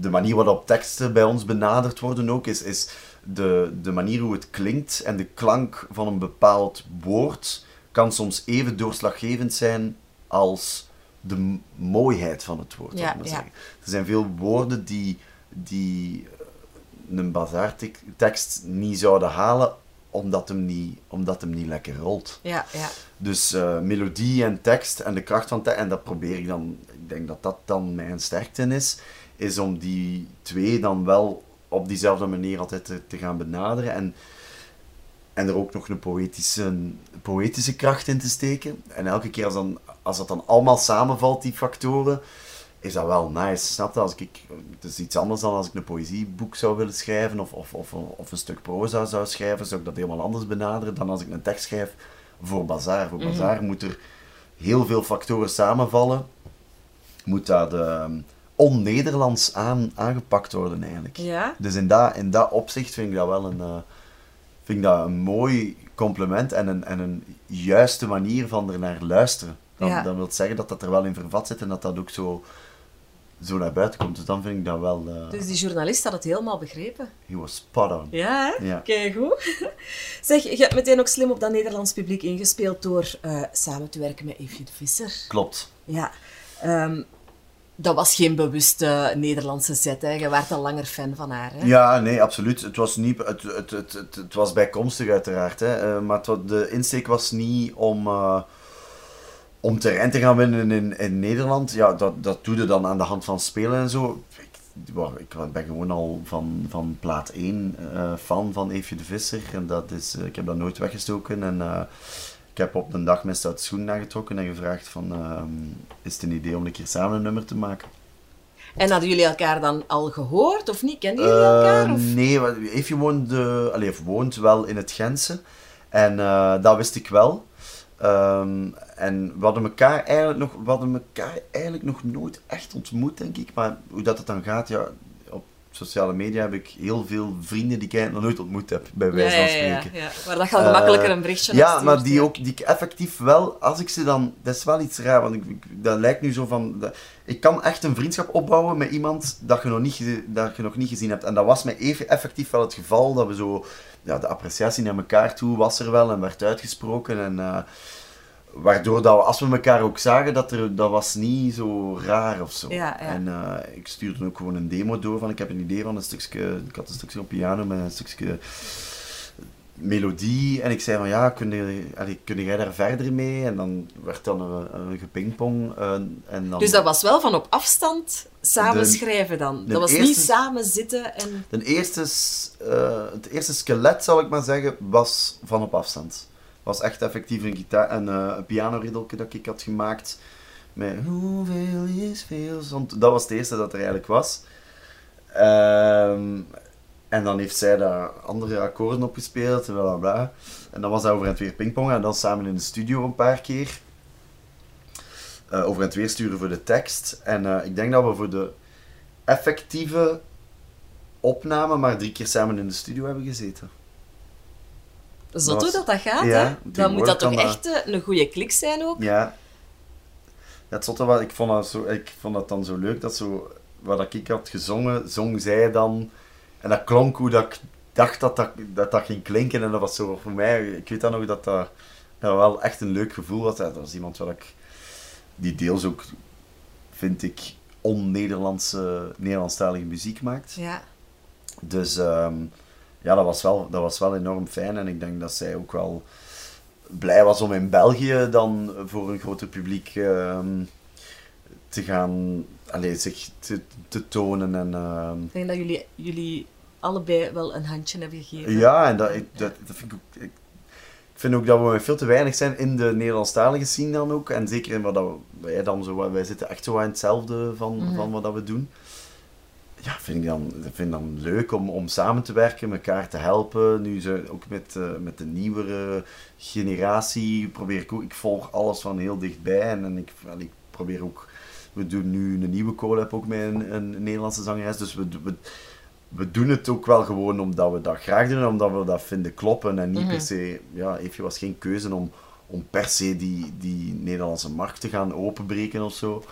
de manier waarop teksten bij ons benaderd worden ook, is, is de, de manier hoe het klinkt en de klank van een bepaald woord kan soms even doorslaggevend zijn als de mooiheid van het woord. Ja, maar ja. Er zijn veel woorden die, die eh, een bazaartekst niet zouden halen omdat hem niet, omdat hem niet lekker rolt. Ja, ja. Dus eh, melodie en tekst en de kracht van tekst, en dat probeer ik dan, ik denk dat dat dan mijn sterkte is, is om die twee dan wel op diezelfde manier altijd te, te gaan benaderen en, en er ook nog een poëtische, poëtische kracht in te steken. En elke keer als, dan, als dat dan allemaal samenvalt, die factoren, is dat wel nice. Snap je? Als ik, het is iets anders dan als ik een poëzieboek zou willen schrijven of, of, of, of een stuk proza zou schrijven, zou ik dat helemaal anders benaderen dan als ik een tekst schrijf voor Bazaar. Voor Bazaar moet er heel veel factoren samenvallen. Moet dat ehm, on-Nederlands aan, aangepakt worden eigenlijk. Ja? Dus in dat, in dat opzicht vind ik dat wel een, eh, vind ik dat een mooi compliment en een, en een juiste manier van er naar luisteren. Dan, Ja. dat wil zeggen dat dat er wel in vervat zit en dat dat ook zo zo naar buiten komt. Dus dan vind ik dat wel... eh Dus die journalist had het helemaal begrepen. he was spot on. Ja, hè? Ja. Kijk goed. Zeg, je hebt meteen ook slim op dat Nederlands publiek ingespeeld door eh, samen te werken met de Visser. Klopt. Ja. Ehm, dat was geen bewuste Nederlandse zet, hè. Je werd al langer fan van haar, hè? Ja, nee, absoluut. Het was, niet, het, het, het, het, was bijkomstig uiteraard. Hè. Eh, maar de insteek was niet om, eh, om terrein te gaan winnen in, in Nederland. Ja, dat, dat doe je dan aan de hand van spelen en zo. Ik, ik ben gewoon al van, van plaat 1 eh, fan van Eefje de Visser. En dat is, ik heb dat nooit weggestoken. En ik heb op een dag mijn stoute schoen aangetrokken en gevraagd van... ehm, is het een idee om een keer samen een nummer te maken? En hadden jullie elkaar dan al gehoord, of niet? Kenden jullie elkaar? Eh, Of? nee, Eefje woonde, of woont wel in het Gentse. En eh, dat wist ik wel. Ehm, en we hadden, elkaar eigenlijk nog, we hadden elkaar eigenlijk nog nooit echt ontmoet, denk ik. Maar hoe dat het dan gaat, ja, sociale media heb ik heel veel vrienden die ik eigenlijk nog nooit ontmoet heb, bij wijze van ja, ja, spreken. ja. Maar dat al gemakkelijker Eh, een berichtje Ja, maar die, ook, die ik effectief wel, als ik ze dan, dat is wel iets raar, want ik, ik- dat lijkt nu zo van, dat- ik kan echt een vriendschap opbouwen met iemand dat je nog niet, dat je nog niet gezien hebt. En dat was met even effectief wel het geval, dat we zo, ja, de appreciatie naar elkaar toe was er wel en werd uitgesproken. En, eh, waardoor dat we, als we elkaar ook zagen, dat, er, dat was niet zo raar of zo. Ja, ja. En eh, ik stuurde ook gewoon een demo door van, ik heb een idee van een stukje, ik had een stukje op piano met een stukje melodie. En ik zei van ja, kun, je, allee, kun jij daar verder mee? En dan werd dan een, een gepingpong. eh, en dan Dus dat was wel van op afstand samen De- schrijven dan. Dat was niet samen zitten en... de eerste, eh, het eerste skelet, zal ik maar zeggen, was van op afstand. Was echt effectief een, gitaar, eh, een pianoriddeltje dat ik had gemaakt. Met hoeveel is veel zond. Dat was het eerste dat er eigenlijk was. Ehm, en dan heeft zij daar andere akkoorden opgespeeld en bla bla. En dan was dat over en weer pingpongen en dan samen in de studio een paar keer. Eh, over en weer sturen voor de tekst. En eh, ik denk dat we voor de effectieve opname maar drie keer samen in de studio hebben gezeten. Zot Dat hoe dat dat gaat, Ja, hè? Dan moet dat toch echt eh, een goede klik zijn ook? Ja. Ja, het zotte was, ik vond, dat zo, ik vond dat dan zo leuk dat zo, wat ik had gezongen, zong zij dan. En dat klonk hoe dat ik dacht dat dat, dat, dat ging klinken. En dat was zo voor mij, ik weet dan nog dat dat, dat wel echt een leuk gevoel was. Dat was iemand wat ik, die deels ook, vind ik, on-Nederlandse, Nederlandstalige muziek maakt. Ja. Dus ehm, ja, dat was, wel, dat was wel enorm fijn. En ik denk dat zij ook wel blij was om in België dan voor een groter publiek ehm, te gaan, allee, zich te, te tonen. En, ehm, Ik denk dat jullie, jullie allebei wel een handje hebben gegeven. ja, en dat, ik, dat, dat vind ik ook... Ik, ik vind ook dat we veel te weinig zijn in de Nederlandstalige scene dan ook. En zeker in wat dat wij dan zo... Wij zitten echt zo aan hetzelfde van, Mhm. van wat dat we doen. Ja, vind ik dan, vind dan leuk om, om samen te werken, elkaar te helpen. Nu ze, ook met, eh, met de nieuwere generatie probeer ik ook... Ik volg alles van heel dichtbij. En, en ik, ik probeer ook... We doen nu een nieuwe collab ook met een, een Nederlandse zangeres. Dus we, we, we doen het ook wel gewoon omdat we dat graag doen en omdat we dat vinden kloppen. En niet Mhm. per se, ja, Eefje was geen keuze om, om per se die, die Nederlandse markt te gaan openbreken of zo.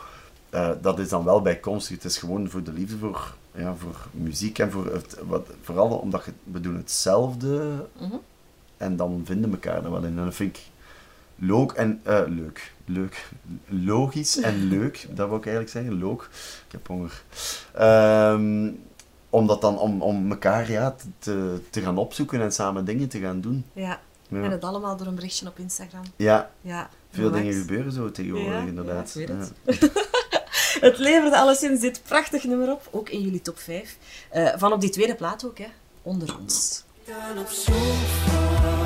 Eh, dat is dan wel bijkomstig. Het is gewoon voor de liefde voor, ja, voor muziek en voor het, wat, vooral omdat je, we doen hetzelfde Mhm. en dan vinden we elkaar er wel in. En dat vind ik leuk en eh, leuk. Leuk. Logisch en leuk, dat wil ik eigenlijk zeggen. Leuk. Ik heb honger. Ehm, om dat dan om, om elkaar ja, te, te gaan opzoeken en samen dingen te gaan doen. Ja. Ja, En het allemaal door een berichtje op Instagram. ja Ja. veel dingen gebeuren zo tegenwoordig, Ja, inderdaad. ja, het. Leverde alleszins dit prachtig nummer op, ook in jullie top 5. Eh, van op die tweede plaat ook, hè. Onder ons. Ik dan op zoek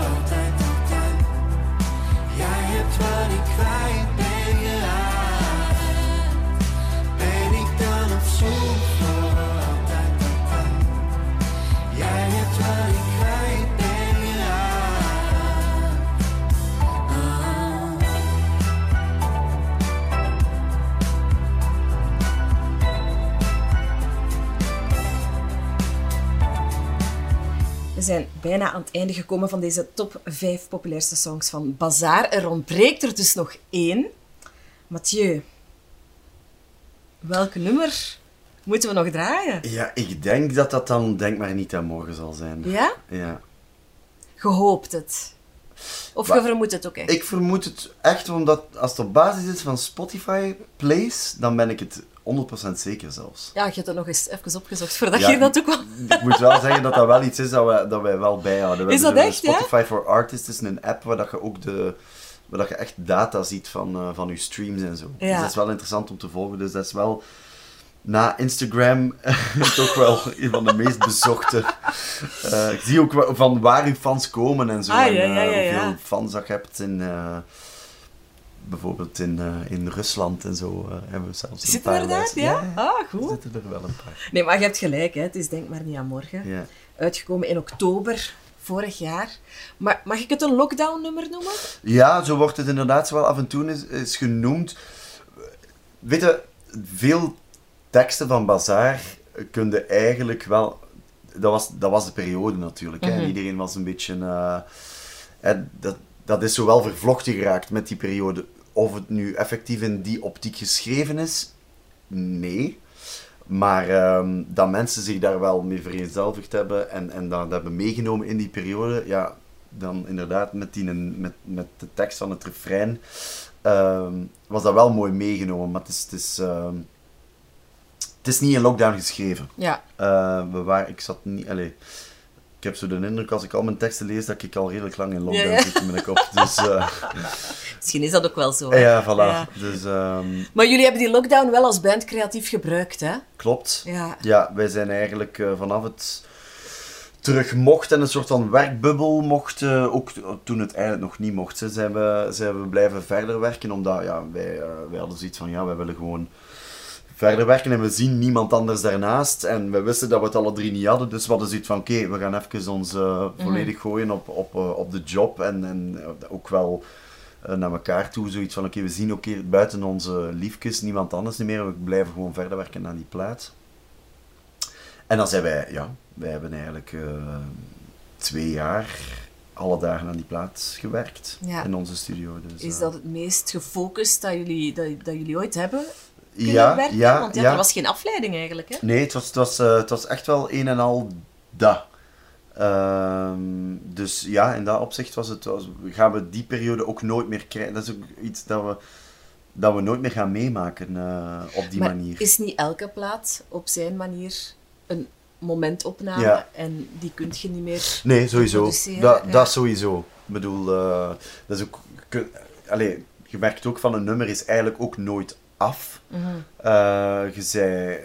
zijn bijna aan het einde gekomen van deze top 5 populairste songs van Bazaar. Er ontbreekt er dus nog één. Mathieu, Welk nummer moeten we nog draaien? Ja, ik denk dat dat dan Denk maar niet aan morgen zal zijn. Ja? Ja. Je hoopt het. Of je vermoedt het ook echt. Ik vermoed het echt, omdat als het op basis is van Spotify plays, dan ben ik het 100% zeker zelfs. Ja, je hebt het nog eens even opgezocht voordat Ja, je hier naartoe kwam. Ik moet wel zeggen dat dat wel iets is dat wij, dat wij wel bijhouden. We Is dat echt, ja? Spotify for Artists is een app waar dat je ook de, waar dat je echt data ziet van, eh, van je streams en zo. Ja. Dus dat is wel interessant om te volgen. Dus dat is wel na Instagram toch wel een van de meest bezochte. Eh, ik zie ook van waar uw fans komen en zo. Ah, en eh, hoeveel fans dat je hebt in. Bijvoorbeeld in, eh, in Rusland en zo eh, hebben we zelfs een Zitten paar er daar? lijsten. Ja? Ah, goed. zitten er wel een paar. Nee, maar je hebt gelijk, hè. het is Denk maar niet aan morgen. Ja. Uitgekomen in oktober vorig jaar. Maar mag ik het een lockdown-nummer noemen? Ja, zo wordt het inderdaad wel af en toe is, is genoemd. Weet je, veel teksten van Bazaar kun je eigenlijk wel... Dat was, dat was de periode natuurlijk. hè. Mhm. En Iedereen was een beetje... hè, dat, dat is zo wel vervlochten geraakt met die periode. Of het nu effectief in die optiek geschreven is, nee. Maar ehm, dat mensen zich daar wel mee vereenzelvigd hebben en, en dat hebben meegenomen in die periode, ja, dan inderdaad met, die, met, met de tekst van het refrein ehm, was dat wel mooi meegenomen. Maar het is, het is, ehm, het is niet in lockdown geschreven. Ja. Eh, we waren, ik zat niet, allee, ik heb zo de indruk als ik al mijn teksten lees dat ik al redelijk lang in lockdown Ja, ja. zit in mijn kop. Dus eh, Misschien is dat ook wel zo. hè. ja, voilà. Ja. Dus ehm, Maar jullie hebben die lockdown wel als band creatief gebruikt, hè? klopt. Ja. Ja, wij zijn eigenlijk eh, vanaf het terug mocht en een soort van werkbubbel mocht, eh, ook toen het eigenlijk nog niet mocht, hè, zijn, we, zijn we blijven verder werken, omdat ja, wij, eh, wij hadden zoiets van, ja, wij willen gewoon verder werken en we zien niemand anders daarnaast. En we wisten dat we het alle drie niet hadden, dus we hadden zoiets van, oké, we gaan even ons eh, volledig gooien op, op, op de job en, en ook wel naar elkaar toe. Zoiets van, oké, we zien ook hier buiten onze liefjes niemand anders niet meer. We blijven gewoon verder werken aan die plaat. En dan zijn wij, ja, wij hebben eigenlijk eh, twee jaar alle dagen aan die plaat gewerkt Ja. in onze studio. Dus, Is eh, dat het meest gefocust dat jullie, dat, dat jullie ooit hebben kunnen ja, werken? ja, Want ja, ja. er was geen afleiding eigenlijk, hè? Nee, het was, het was, eh, het was echt wel een en al dat. Ehm, dus ja, in dat opzicht was het, was, gaan we die periode ook nooit meer krijgen. Dat is ook iets dat we, dat we nooit meer gaan meemaken eh, op die maar manier. is niet elke plaat op zijn manier een momentopname Ja. en die kun je niet meer Nee, sowieso. Dat, Ja. dat sowieso. Ik bedoel, eh, dat is ook... kun- je merkt ook van een nummer is eigenlijk ook nooit af. Mhm. Eh, je zei,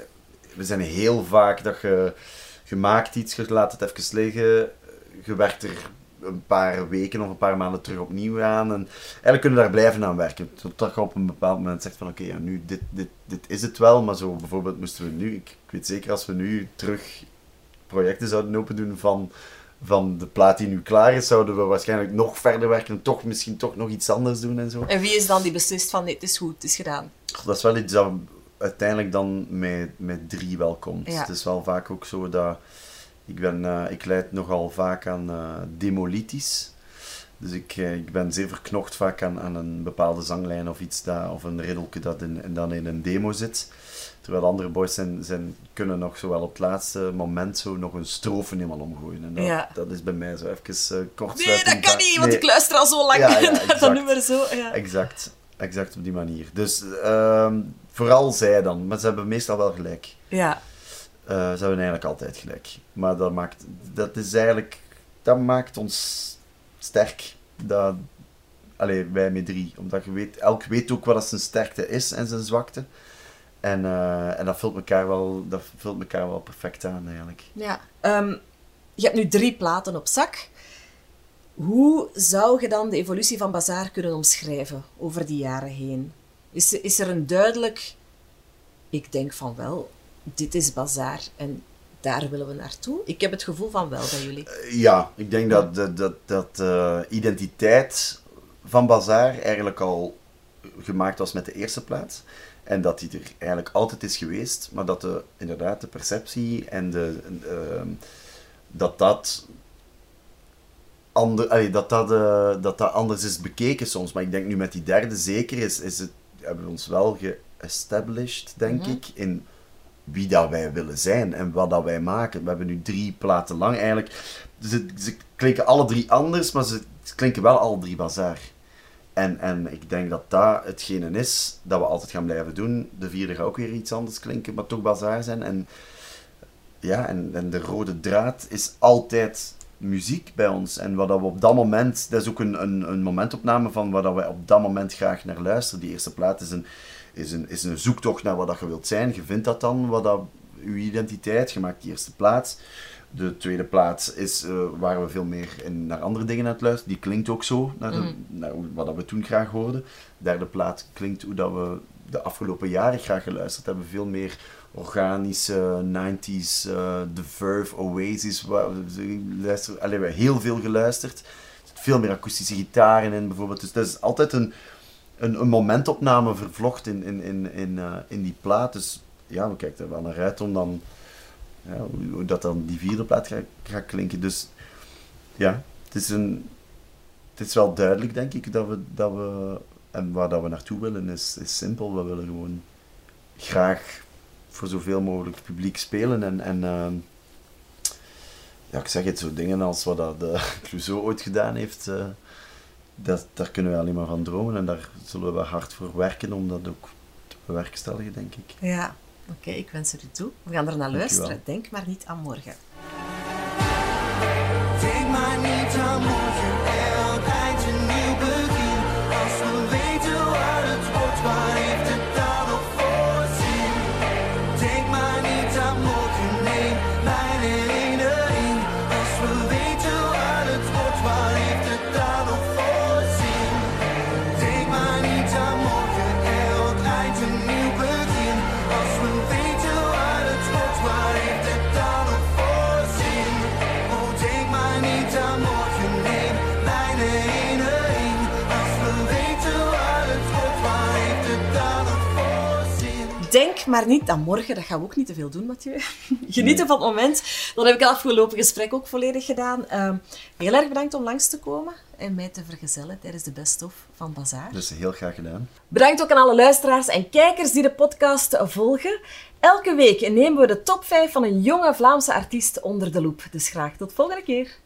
we zijn heel vaak dat je, je maakt iets, je laat het even liggen, je werkt er een paar weken of een paar maanden terug opnieuw aan. En eigenlijk kunnen we daar blijven aan werken. Totdat je op een bepaald moment zegt van oké, ja, nu, dit, dit, dit is het wel. Maar zo bijvoorbeeld moesten we nu, ik, ik weet zeker als we nu terug projecten zouden open doen van, van de plaat die nu klaar is, zouden we waarschijnlijk nog verder werken en toch misschien toch nog iets anders doen en zo. En wie is dan die beslist van het is goed, het is gedaan? Dat is wel iets dat uiteindelijk dan met, met drie wel komt. Ja. Het is wel vaak ook zo dat... Ik, ben, eh, ik leid nogal vaak aan eh demolitis. Dus ik, eh, ik ben zeer verknocht vaak aan, aan een bepaalde zanglijn of iets dat, of een riddelke dat in, en dan in een demo zit. Terwijl andere boys zijn, zijn, kunnen nog zo wel op het laatste moment zo nog een strofe helemaal omgooien. En dat, Ja. dat is bij mij zo even uh, kort Nee, dat kan niet, want ik luister al zo lang Ja, ja, naar dat nummer zo. Ja. Exact, exact op die manier. Dus ehm, vooral zij dan, maar ze hebben meestal wel gelijk. ja. Eh, ze hebben eigenlijk altijd gelijk. Maar dat maakt, dat is eigenlijk, dat maakt ons sterk. Dat, allee, wij met drie. Omdat je weet, elk weet ook wat dat zijn sterkte is en zijn zwakte. En, eh, en dat, vult elkaar wel, dat vult elkaar wel perfect aan eigenlijk. Ja. Ehm, je hebt nu drie platen op zak. Hoe zou je dan de evolutie van Bazaar kunnen omschrijven over die jaren heen? Is, is er een duidelijk... Ik denk van wel, dit is Bazaar en daar willen we naartoe. Ik heb het gevoel van wel bij jullie. Ja, ik denk dat de dat, dat, eh, identiteit van Bazaar eigenlijk al gemaakt was met de eerste plaat. En dat die er eigenlijk altijd is geweest, maar dat de, inderdaad de perceptie en de, ehm, dat dat, ander, allee, dat, dat, eh, dat dat anders is bekeken soms. Maar ik denk nu met die derde zeker is, is het, hebben we ons wel established, denk Mhm. ik, in wie dat wij willen zijn en wat dat wij maken. We hebben nu drie platen lang eigenlijk. Ze, ze klinken alle drie anders, maar ze klinken wel alle drie bazaar. En, en ik denk dat dat hetgene is dat we altijd gaan blijven doen. De vierde gaat ook weer iets anders klinken, maar toch bazaar zijn. En, ja, en, en de rode draad is altijd muziek bij ons. En wat dat we op dat moment, dat is ook een, een, een momentopname van waar dat wij op dat moment graag naar luisteren. Die eerste plaat is een, is een, is een zoektocht naar wat dat je wilt zijn. Je vindt dat dan, wat dat, je identiteit. Je maakt die eerste plaat. De tweede plaats is eh, waar we veel meer in, naar andere dingen aan het luisteren. Die klinkt ook zo, naar, de, naar wat dat we toen graag hoorden. De derde plaat klinkt hoe dat we de afgelopen jaren graag geluisterd hebben. Veel meer organische 90s, eh The Verve, Oasis. Luisteren, allee, we hebben heel veel geluisterd. Er veel meer akoestische gitaren in bijvoorbeeld. Dus dat is altijd een, een, een momentopname vervlocht in, in, in, in, eh, in die plaat. Dus ja, we kijken er wel naar uit om dan hoe dat dan die vierde plaat gaat, gaat klinken. Dus ja, het is, een, het is wel duidelijk, denk ik, dat we, dat we en waar dat we naartoe willen is, is simpel. We willen gewoon graag voor zoveel mogelijk publiek spelen. En, en ehm, ja, ik zeg het, zo dingen als wat dat eh, Clouseau ooit gedaan heeft, eh, dat, daar kunnen we alleen maar van dromen. En daar zullen we hard voor werken om dat ook te bewerkstelligen, denk ik. Ja, oké, ik wens het u toe. We gaan er naar luisteren. Denk maar niet aan morgen. Maar niet aan morgen. Dat gaan we ook niet te veel doen, Mathieu. Genieten van het moment. Dat heb ik het afgelopen gesprek ook volledig gedaan. Ehm, heel erg bedankt om langs te komen en mij te vergezellen tijdens de Best of van Bazaar. Dus heel graag gedaan. Bedankt ook aan alle luisteraars en kijkers die de podcast volgen. Elke week nemen we de top 5 van een jonge Vlaamse artiest onder de loep. Dus graag tot volgende keer.